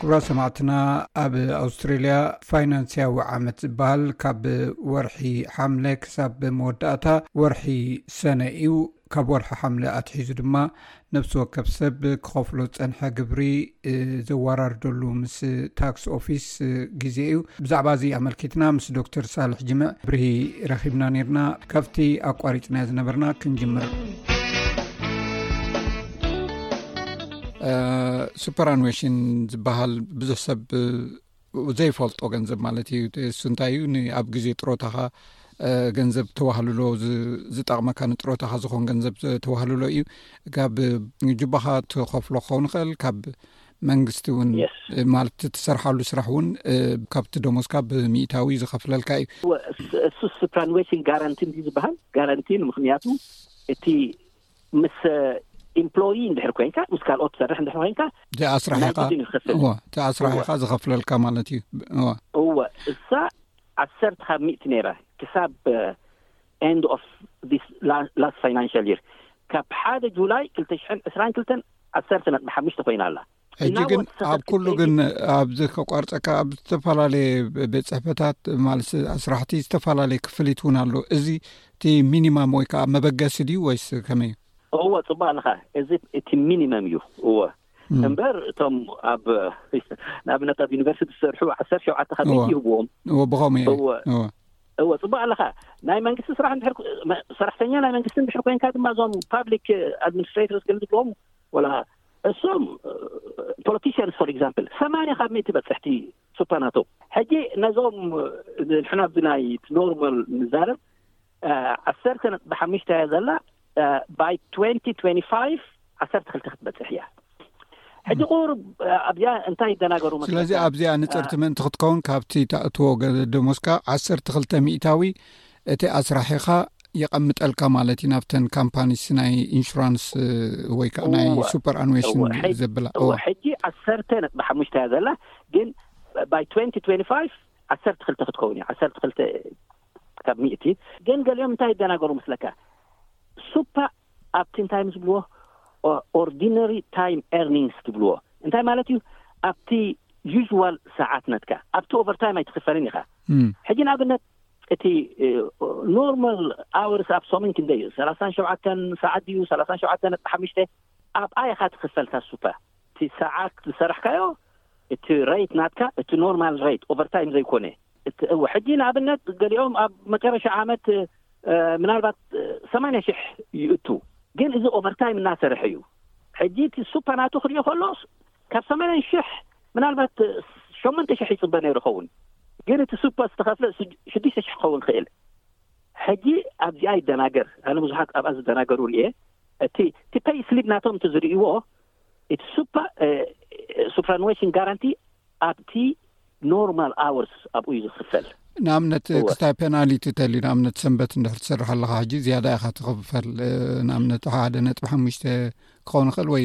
ክብራ ሰማዕትና ኣብ ኣውስትራልያ ፋይናንስያዊ ዓመት ዝበሃል ካብ ወርሒ ሓምለ ክሳብ መወዳእታ ወርሒ ሰነ እዩ ካብ ወርሒ ሓምለ ኣትሒዙ ድማ ነብሲ ወከብ ሰብ ክኸፍሎ ዝፀንሐ ግብሪ ዘዋራርደሉ ምስ ታክስ ኦፊስ ግዜ እዩ ብዛዕባ እዚ ኣመልኪትና ምስ ዶክተር ሳልሕ ጅምዕ ብርሂ ረኪብና ነርና ካብቲ ኣቋሪፅናዮ ዝነበርና ክንጅምር ሱፐራንዌሽን ዝበሃል ብዙሕ ሰብ ዘይፈልጦ ገንዘብ ማለት እዩ እሱ እንታይ እዩ ኣብ ግዜ ጥሮታኻ ገንዘብ ተዋህልሎ ዝጠቕመካ ንጥሮታኻ ዝኾን ገንዘብ ተዋህልሎ እዩ ካብ ጁባኻ ትኸፍሎ ክኸውን ኽእል ካብ መንግስቲ እውን ማለት ትሰርሓሉ ስራሕ እውን ካብቲ ደሞዝካ ብምእታዊ ዝኸፍለልካ እዩ እሱ ሱፐራንዌሽን ጋራንቲ ዝበሃል ጋራንቲ ንምክንያቱ እቲ ምስ ኢምፕሎይ እንድሕር ኮይንካ ምስ ካልኦት ትሰርሕ እንድሕር ኮይንካ እቲኣ ስራሕካ እወ እቲኣ ስራሕካ ዝኸፍለልካ ማለት እዩ እወ እወ እሳ ዓሰርተ ካብ ሚእቲ ነይራ ክሳብ ኤንድ ኦፍ ዲስ ላስት ፋይናንሽል ይር ካብ ሓደ ጁላይ ክልተ ሽሕን ዕስራን ክልተን ዓሰርተ ነጥቢ ሓሙሽተ ኮይና ኣላ ሕጂ ግን ኣብ ኩሉ ግን ኣብዚ ከቋርፀካ ኣብ ዝተፈላለየ ቤት ፅሕፈታት ማለት ኣስራሕቲ ዝተፈላለየ ክፍሊት እውን ኣሎ እዚ እቲ ሚኒማም ወይ ከዓ መበገሲ ድዩ ወይስ ከመይ እዩ እወ ፅቡቅ ኣለካ እዚ እቲ ሚኒመም እዩ እወ እምበር እቶም ኣብ ንኣብነት ኣብ ዩኒቨርሲቲ ዝሰርሑ ዓሰርተ ሸውዓተ ካብ ይህብዎም እወ ብከምኡ እወ እወ ፅቡቅ ኣለካ ናይ መንግስቲ ስራሕ ንድሕር ሰራሕተኛ ናይ መንግስቲ ንድሕር ኮይንካ ድማ እዞም ፓብሊክ ኣድሚኒስትሬተርስ ግን ዝብልዎም ወላ እሶም ፖለቲሽንስ ፎር ኤግዛምፕል ሰማንያ ካብ ሚእቲ በፅሕቲ ስልጣናቶም ሕጂ ነዞም ንሕና ኣብዚ ናይ ኖርማል ንዛረብ ዓሰርተ ነጥቢ ሓሙሽተ እያ ዘላ ባይ ትንቲ ትንቲ ፋይቭ ዓሰርተ ክልተ ክትበፅሕ እያ ሕጂ ቁሩብ ኣብዚኣ እንታይ ይደናገሩ ስለዚ ኣብዚኣ ንፅርቲ ምእንቲ ክትከውን ካብቲ ተእትዎ ገደሞስካ ዓሰርተ ክልተ ሚእታዊ እቲ ኣስራሒኻ የቐምጠልካ ማለት እዩ ናብተን ካምፓኒስ ናይ ኢንሹራንስ ወይ ከዓ ናይ እወ ሱፐር ኣንዌሽን እወ ሕጅ ዘብላ እወ እወ ሕጂ ዓሰርተ ነጥቢ ሓሙሽተ እያ ዘላ ግን ባይ 2025 ዓሰርተ ክልተ ክትከውን እያ ዓሰርተ ክልተ ካብ ሚእቲ ግን ገሊኦም እንታይ ይደናገሩ ምስለካ ሱፓ ኣብቲ እንታይ ምስ ዝብልዎ ኦርዲነሪ ታይም ኤርኒንግስ ትብልዎ እንታይ ማለት እዩ ኣብቲ ዩዥዋል ሰዓት ነትካ ኣብቲ ኦቨርታይም ኣይትክፈልን ኢኻ እም፣ ሕጂ ንኣብነት እቲ ኖርማል ኣወርስ ኣብ ሰሙን ክንደይ እዩ ሰላሳን ሸውዓተን ሰዓት ድዩ ሰላሳን ሸውዓተን ነጥቢ ሓሙሽተ ኣብኣ ኢኻ ትኽፈልታ ሱፐ እቲ ሰዓት ዝሰራሕካዮ እቲ ሬት ናትካ እቲ ኖርማል ሬት ኦቨርታይም ዘይኮነ እቲ እወ ሕጂ ንኣብነት ገሊኦም ኣብ መጨረሻ ዓመት ምናልባት ሰማንያ ሽሕ ይእቱ ግን እዚ ኦቨርታይም እናሰርሐ እዩ ሕጂ እቲ ሱፐ ናቱ ክሪኦ ከሎ ካብ ሰማንያ ሽሕ ምናልባት ሸሞንተ ሽሕ ይፅበ ነይሩ ይኸውን ግን እቲ ሱፐር ዝተኸፍለ ሽዱሽተ ሽሕ ክኸውን ይኽእል ሕጂ ኣብዚኣ ይደናገር ኣነ ብዙሓት ኣብኣ ዝደናገሩ እየ እቲ እቲ ፐይ ስሊፕ ናቶም እቲ ዝርእይዎ እቲ ሱፐር ሱፕራንዌሽን ጋራንቲ ኣብቲ ኖርማል ኣወርስ ኣብኡ እዩ ዝኽፈል። ንኣብነት ክስታይ ፔናሊቲ ተልዩ ንኣብነት ሰንበት እንድሕር ትሰርሕ ኣለኻ ሕጂ ዝያዳ ኢኻ ትኽፈል ንኣብነት ሓደ ነጥቢ ሓሙሽተ ክኸውን ይኽእል ወይ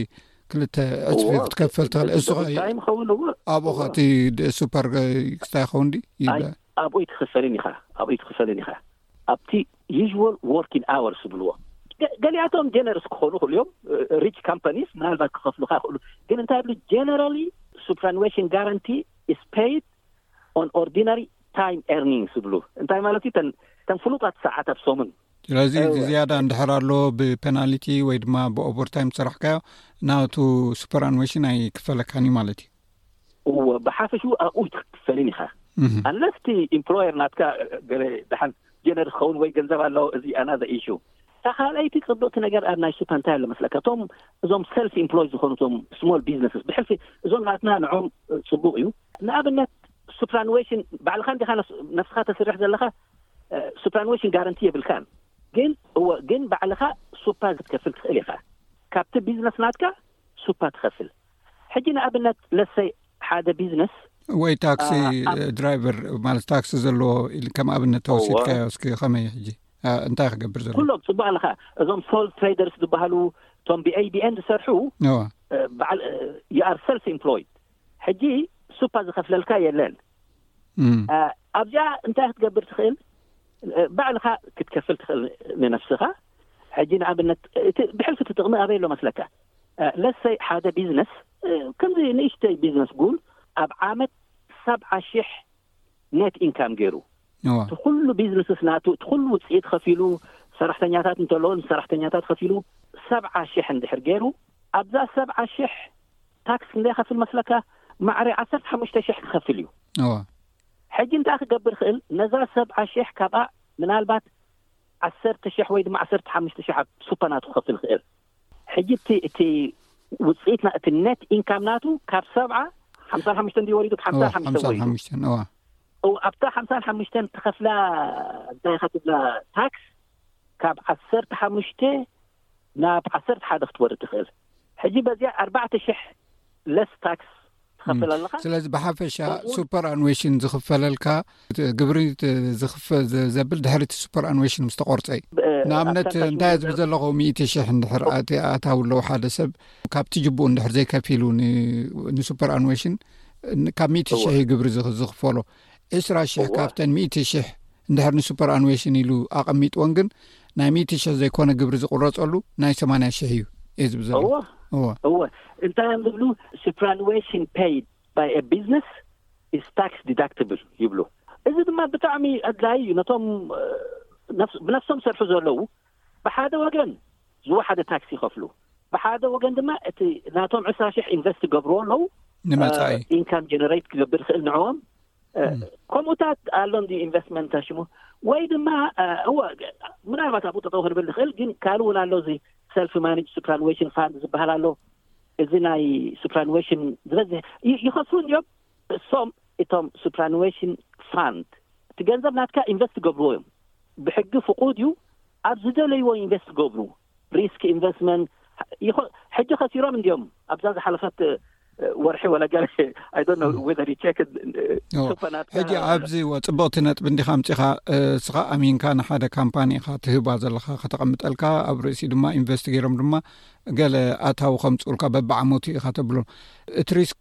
ክልተ ዕፅፊ ክትከፈል ትኽእል እሱ ይኸውን ኣብኡ ኸ እቲ ሱፐር ክስታይ ይኸውን ዩ ኣብኡ ኣይትኽፈልን ኢኻ ኣብኡ ኣይትኽፈልን ኢኻ ኣብቲ usual working hours ዝብልዎ ገሊኣቶም ጀነርስ ክኾኑ ይኽእሉ እዮም ሪች ካምፓኒስ ምናልባት ክኸፍሉካ ይኽእሉ ግን እንታይ ብሉ ጀነራሊ ሱፕራንዌሽን ጋራንቲ ኢስ ፔይድ ኦን ኦርዲናሪ ታይም ኤርኒንግስ ዝብሉ እንታይ ማለት እዩ ተን ፍሉጣት ሰዓት ኣብ ሰሙን ስለዚ እዚ ዝያዳ እንድሕር ኣሎ ብፔናሊቲ ወይ ድማ ብኦቨርታይም ዝሰራሕካዮ ናቱ ሱፐራንዌሽን ኣይክፈለካን እዩ ማለት እዩ እወ ብሓፈሽኡ ኣብኡ ኣይትክፈልን ኢኻ ኣንለስ እቲ ኢምፕሎየር ናትካ ገለ ደሓን ጀነርስ ክኸውን ወይ ገንዘብ ኣለዎ እዚ ኣናዘ ኢሹ እታ ካልኣይቲ ፅብቕቲ ነገር ኣብ ናይ ሽፋ እንታይ ኣሎ መስለካ እቶም እዞም ሰልፍ ኢምፕሎይ ዝኾኑ እቶም ስሞል ቢዝነስስ ብሕልፊ እዞም ናትና ንዖም ፅቡቕ እዩ ንኣብነት ሱፕራንዌሽን ባዕልካ እንዲኻ ነፍስኻ ተስርሕ ዘለኻ ሱፕራንዌሽን ጋረንቲ የብልካን ግን እወ ግን ባዕልኻ ሱፓ ክትከፍል ትኽእል ኢኻ ካብቲ ቢዝነስ ናትካ ሱፓ ትኸፍል ሕጂ ንኣብነት ለሰይ ሓደ ቢዝነስ ወይ ታክሲ ድራይቨር ማለት ታክሲ ዘለዎ ከም ኣብነት ተወሲድካዮ እስኪ ከመይ ሕጂ እንታይ ክገብር ዘሎ ኩሎም ፅቡቅ ኣለካ እዞም ሶል ትሬደርስ ዝበሃሉ እቶም ብኤይቢኤን ዝሰርሑ በዓል ዩኣር ሰልፍ ኢምፕሎይድ ሕጂ ሱፓ ዝኸፍለልካ የለን ኣብዚኣ እንታይ ክትገብር ትኽእል ባዕልኻ ክትከፍል ትኽእል ንነፍስኻ ሕጂ ንኣብነት እቲ ብሕልፊ ትጥቕሚ ኣበይ ኣሎ መስለካ Let's say ሓደ ቢዝነስ ከምዚ ንእሽተይ ቢዝነስ ጉል ኣብ ዓመት ሰብዓ ሽሕ ኔት ኢንካም ገይሩ እወ እቲ ኩሉ ቢዝነስስ ናቱ እቲ ኩሉ ውፅኢት ከፊሉ ሰራሕተኛታት እንተለዎ ንሰራሕተኛታት ከፊሉ ሰብዓ ሽሕ እንድሕር ገይሩ ኣብዛ ሰብዓ ሽሕ ታክስ ክንደይ ይኸፍል መስለካ ማዕረ ዓሰርተ ሓሙሽተ ሽሕ ክኸፍል እዩ እወ ሕጂ እንታይ ክገብር ይኽእል ነዛ ሰብዓ ሽሕ ካብኣ ምናልባት ዓሰርተ ሽሕ ወይ ድማ ዓሰርተ ሓሙሽተ ሽሕ ኣብ ሱፐናቱ ክኸፍል ይኽእል ሕጂ እቲ እቲ ውጽኢት ና- እቲ ነት ኢንካም ናቱ ካብ ሰብዓ ሓምሳን ሓሙሽተን ድዩ ወሪዱ እዋ ሓምሳን ሓምሳን ሓሙሽተን ወሪዱ ሓሙሽተን እዋ እው ኣብታ ሓምሳን ሓሙሽተን ትኸፍላ እንታይ ኢኻ ትብላ ታክስ ካብ ዓሰርተ ሓሙሽተ ናብ ዓሰርተ ሓደ ክትወርድ ትኽእል ሕጂ በዚኣ ኣርባዕተ ሽሕ ለስ ታክስ ትኸፍል ኣለካ ስለዚ ብሓፈሻ ሱፐር ኣንዌሽን ዝኽፈለልካ ግብሪ ዝኽፈ ዘብል ድሕሪ እቲ ሱፐር ኣንዌሽን ምስ ተቆርፀ እዩ ንኣብነት እንታይ ዝብ ዘለኹ ሚእቲ ሽሕ እንድሕር ኣታዊ ኣለዉ ሓደ ሰብ ካብቲ ጅቡኡ እንድሕር ዘይከፊሉ ንሱፐር ኣንዌሽን ካብ ሚእቲ ሽሕ ግብሪ ዝኽፈሎ ዕስራ ሽሕ ካብተን ሚእቲ ሽሕ እንድሕር ንሱፐር ኣንዌሽን ኢሉ ኣቐሚጥዎን ግን ናይ ሚእቲ ሽሕ ዘይኮነ ግብሪ ዝቑረፀሉ ናይ ሰማንያ ሽሕ እዩ እየ ዝብ ዘሎ እወእወ እንታይ እዮም ዝብሉ ሱፕራንዌሽን ፐይድ ባይ አ ቢዝነስ ኢስ ታክስ ዲዳክትብል ይብሉ እዚ ድማ ብጣዕሚ ኣድላይ እዩ ነቶም ብነፍሶም ዝሰርሑ ዘለዉ ብሓደ ወገን ዝወሓደ ታክስ ይኸፍሉ፣ ብሓደ ወገን ድማ እቲ ናቶም ዕስራ ሽሕ ኢንቨስት ክገብርዎ ኣለዉ፣ ንመፃኢ ኢንካም ጀነሬት ክገብር ይኽእል ንዕኦም ከምኡታት ኣሎ እንዲ ኢንቨስትመንት ሽሙ ወይ ድማ እወ ምናልባት ኣብኡ ጠጠው ክንብል ንኽእል ግን ካልእ እውን ኣሎ እዚ ሰልፊ ማኔጅ ሱፕራንዌሽን ፋንድ ዝበሃል ኣሎ እዚ ናይ ሱፕራንዌሽን ዝበዝሕ ይኸፍሉ እንዲዮም እሶም እቶም ሱፕራኑዌሽን ፋንድ እቲ ገንዘብ ናትካ ኢንቨስት ክገብርዎ እዮም ብሕጊ ፍቁድ እዩ ኣብ ዝደለይዎ ኢንቨስት ክገብሩ ሪስክ ኢንቨስትመንት ይኹን ሕጂ ከሲሮም እንዲዮም ኣብዛ ዝሓለፈት ወርሒ ወለ ገለ ሕጂ ኣብዚ ፅቡቕቲ ነጥቢ እንዲካ ምፅኻ እስኻ ኣሚንካ ንሓደ ካምፓኒ ኢኻ ትህባ ዘለካ ከተቐምጠልካ ኣብ ርእሲ ድማ ኢንቨስት ገይሮም ድማ ገለ ኣታዊ ከምፅኡልካ በብዓመቱ ኢካ ተብሎም እቲ ሪስክ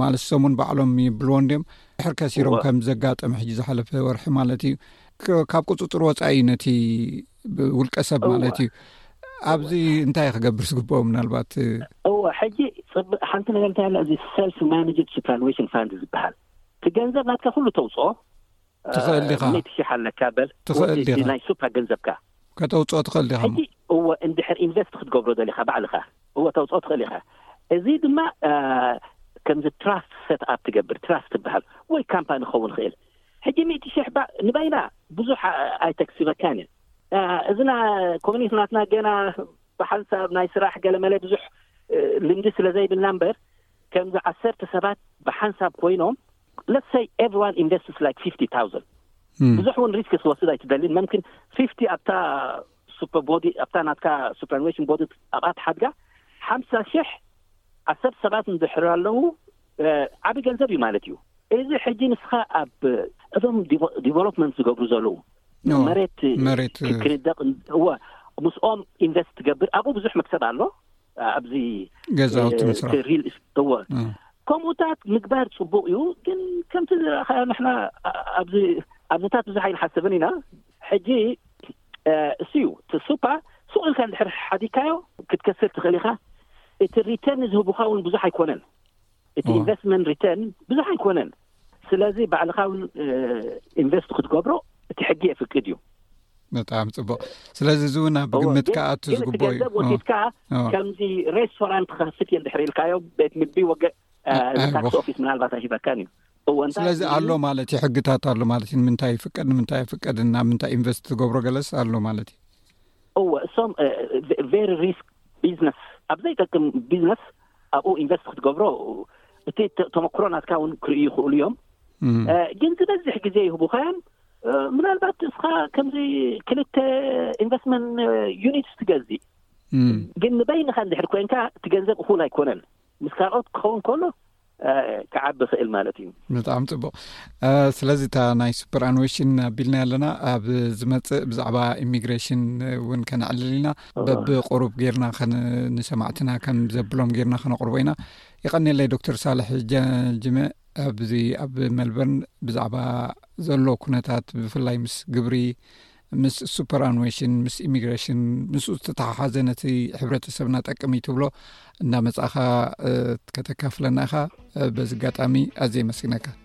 ማለት ሰሙን ባዕሎም ይብልዎ እንድም ድሕር ከሲሮም ከም ዘጋጠመ ሕጂ ዝሓለፈ ወርሒ ማለት እዩ ካብ ቁፅፅር ወፃኢ ነቲ ውልቀ ሰብ ማለት እዩ ኣብዚ እንታይ ክገብር ዝግብኦ ምናልባት እዎ ሕጂ ፅብቅ ሓንቲ ነገር እንታይ ኣ እዚ ሰልፍ ማነጅድ ሱፐርኒሽን ፋንድ ዝበሃል እቲ ገንዘብ ናትካ ኩሉ ተውፅኦ ትኽእል ዲኻ? ሚእቲ ሽሕ ኣለካ በል ትኽእል ወዲ እዚ ዲኻ? ናይ ሱፓ ገንዘብካ ከተውጽኦ ትኽእል ዲኻ እሞ? ሕጂ እወ እንድሕር ኢንቨስት ክትገብሮ ደሊኻ ባዕልኻ እወ ተውጽኦ ትኽእል ኢኻ እዚ ድማ እ፣ ከምዚ ትራስት ሰት ኣፕ ትገብር ትራስት ትበሃል ወይ ካምፓኒ ክኸውን ይኽእል ሕጂ ሚእቲ ሽሕ ባ- ንበይና ብዙሕ ኣ- ኣይተክስበካን እዩ እ፣ እዝና ኮሚኒቲ ናትና ገና ብሓንሳብ ናይ ስራሕ ገለመለ ብዙሕ እ፣ ልምዲ ስለ ዘይብልና እምበር ከምዚ ዓሰርተ ሰባት ብሓንሳብ ኮይኖም let's say everyone invests like fifty thousand ብዙሕ እውን ሪስክ ክትወስድ ኣይትደልን መምክን fifty ኣብታ super body ኣብታ ናትካ superannuation body ኣብኣ ትሓድጋ ሓምሳ ሽሕ ዓሰርተ ሰባት እንድሕር ኣለዉ ዓብዪ ገንዘብ እዩ ማለት እዩ እዚ ሕጂ ንስኻ ኣብ እዞም ዲቨሎፕመንት ዝገብሩ ዘለዉ መሬት መሬት ክንደቕ እወ ምስኦም ኢንቨስት ትገብር ኣብኡ ብዙሕ መክሰብ ኣሎ ኣብዚ ገዛውቲ ምስራሕ ሪል ኢስ- እወ እ። ከምኡታት ምግባር ጽቡቕ እዩ ግን ከምቲ ዝረኣኻዮ ንሕና ኣ- ኣብዚ ኣብዚታት ብዙሕ ኣይንሓስብን ኢና ሕጂ እ፣ እሱ እዩ እቲ ሱፓ ሱቕ ኢልካ እንድሕር ሓዲግካዮ ክትከስር ትኽእል ኢኻ እቲ ሪተርን ዝህቡኻ እውን ብዙሕ ኣይኮነን እቲ እዎ። ኢንቨስትመንት ሪተርን ብዙሕ ኣይኮነን ስለዚ ባዕልኻ እውን ኢንቨስት ክትገብሮ እቲ ሕጊ የፍቅድ እዩ ብጣዕሚ ፅቡቅ ስለዚ እዚ እውን ኣብ እዎ፣ ግምት ግን ክኣቱ ግን እቲ ዝግብኦ እዩ ገንዘብ እዎ፣ ወሲድካ እዎ። ከምዚ ሬስቶራንት ክኸፍት እየ እንድሕር ኢልካዮ ቤት ምግቢ ወገ እ፣ እዚ ኣይዎ። ታክሲ ኦፊስ ምናልባት ኣይሂበካን እዩ እዎ እንታይ ስለዚ እዩ ኣሎ ማለት እዩ ሕግታት ኣሎ ማለት እዩ ንምንታይ ይፍቀድ ንምንታይ ኣይፍቀድን ናብ ምንታይ ኢንቨስት ትገብሮ ገለስ ኣሎ ማለት እዩ እዎ እሶም እ፣ ቨ- ቨሪ ሪስክ ቢዝነስ ኣብ ዘይጠቅም ቢዝነስ ኣብኡ ኢንቨስት ክትገብሮ እቲ ተመክሮ ናትካ እውን ክርእዩ ይኽእሉ እዮም ግን ዝበዝሕ ግዜ ይህቡኻዮም ምናልባት እስኻ ከምዚ ክልተ ኢንቨስትመንት ዩኒት ትገዝእ ግን ንበይንኻ እንድሕር ኮንካ እቲ ገንዘብ እኹል ኣይኮነን ምስ ካልኦት ክኸውን ከሎ ክዓቢ ክእል ማለት እዩ ብጣዕሚ ፅቡቅ ስለዚ እታ ናይ ሱፐር ኣንዌሽን ኣቢልና ኣለና ኣብ ዝመፅእ ብዛዕባ ኢሚግሬሽን እውን ከነዕልል ኢና በቢ ቅሩብ ጌርና ንሰማዕትና ከም ዘብሎም ጌርና ከነቅርቦ ኢና ይቀኒለይ ዶክተር ሳልሒ ጃጅመ ኣብዚ ኣብ መልበርን ብዛዕባ ዘሎ ኩነታት ብፍላይ ምስ ግብሪ ምስ ሱፐር ኣንዌሽን ምስ ኢሚግራሽን ምስ ዝተተሓሓዘ ነቲ ሕብረተሰብና ጠቅሚ ትብሎ እንዳ መፃእኻ ከተካፍለና ኢኻ በዚ ጋጣሚ ኣዘ የመስግነካ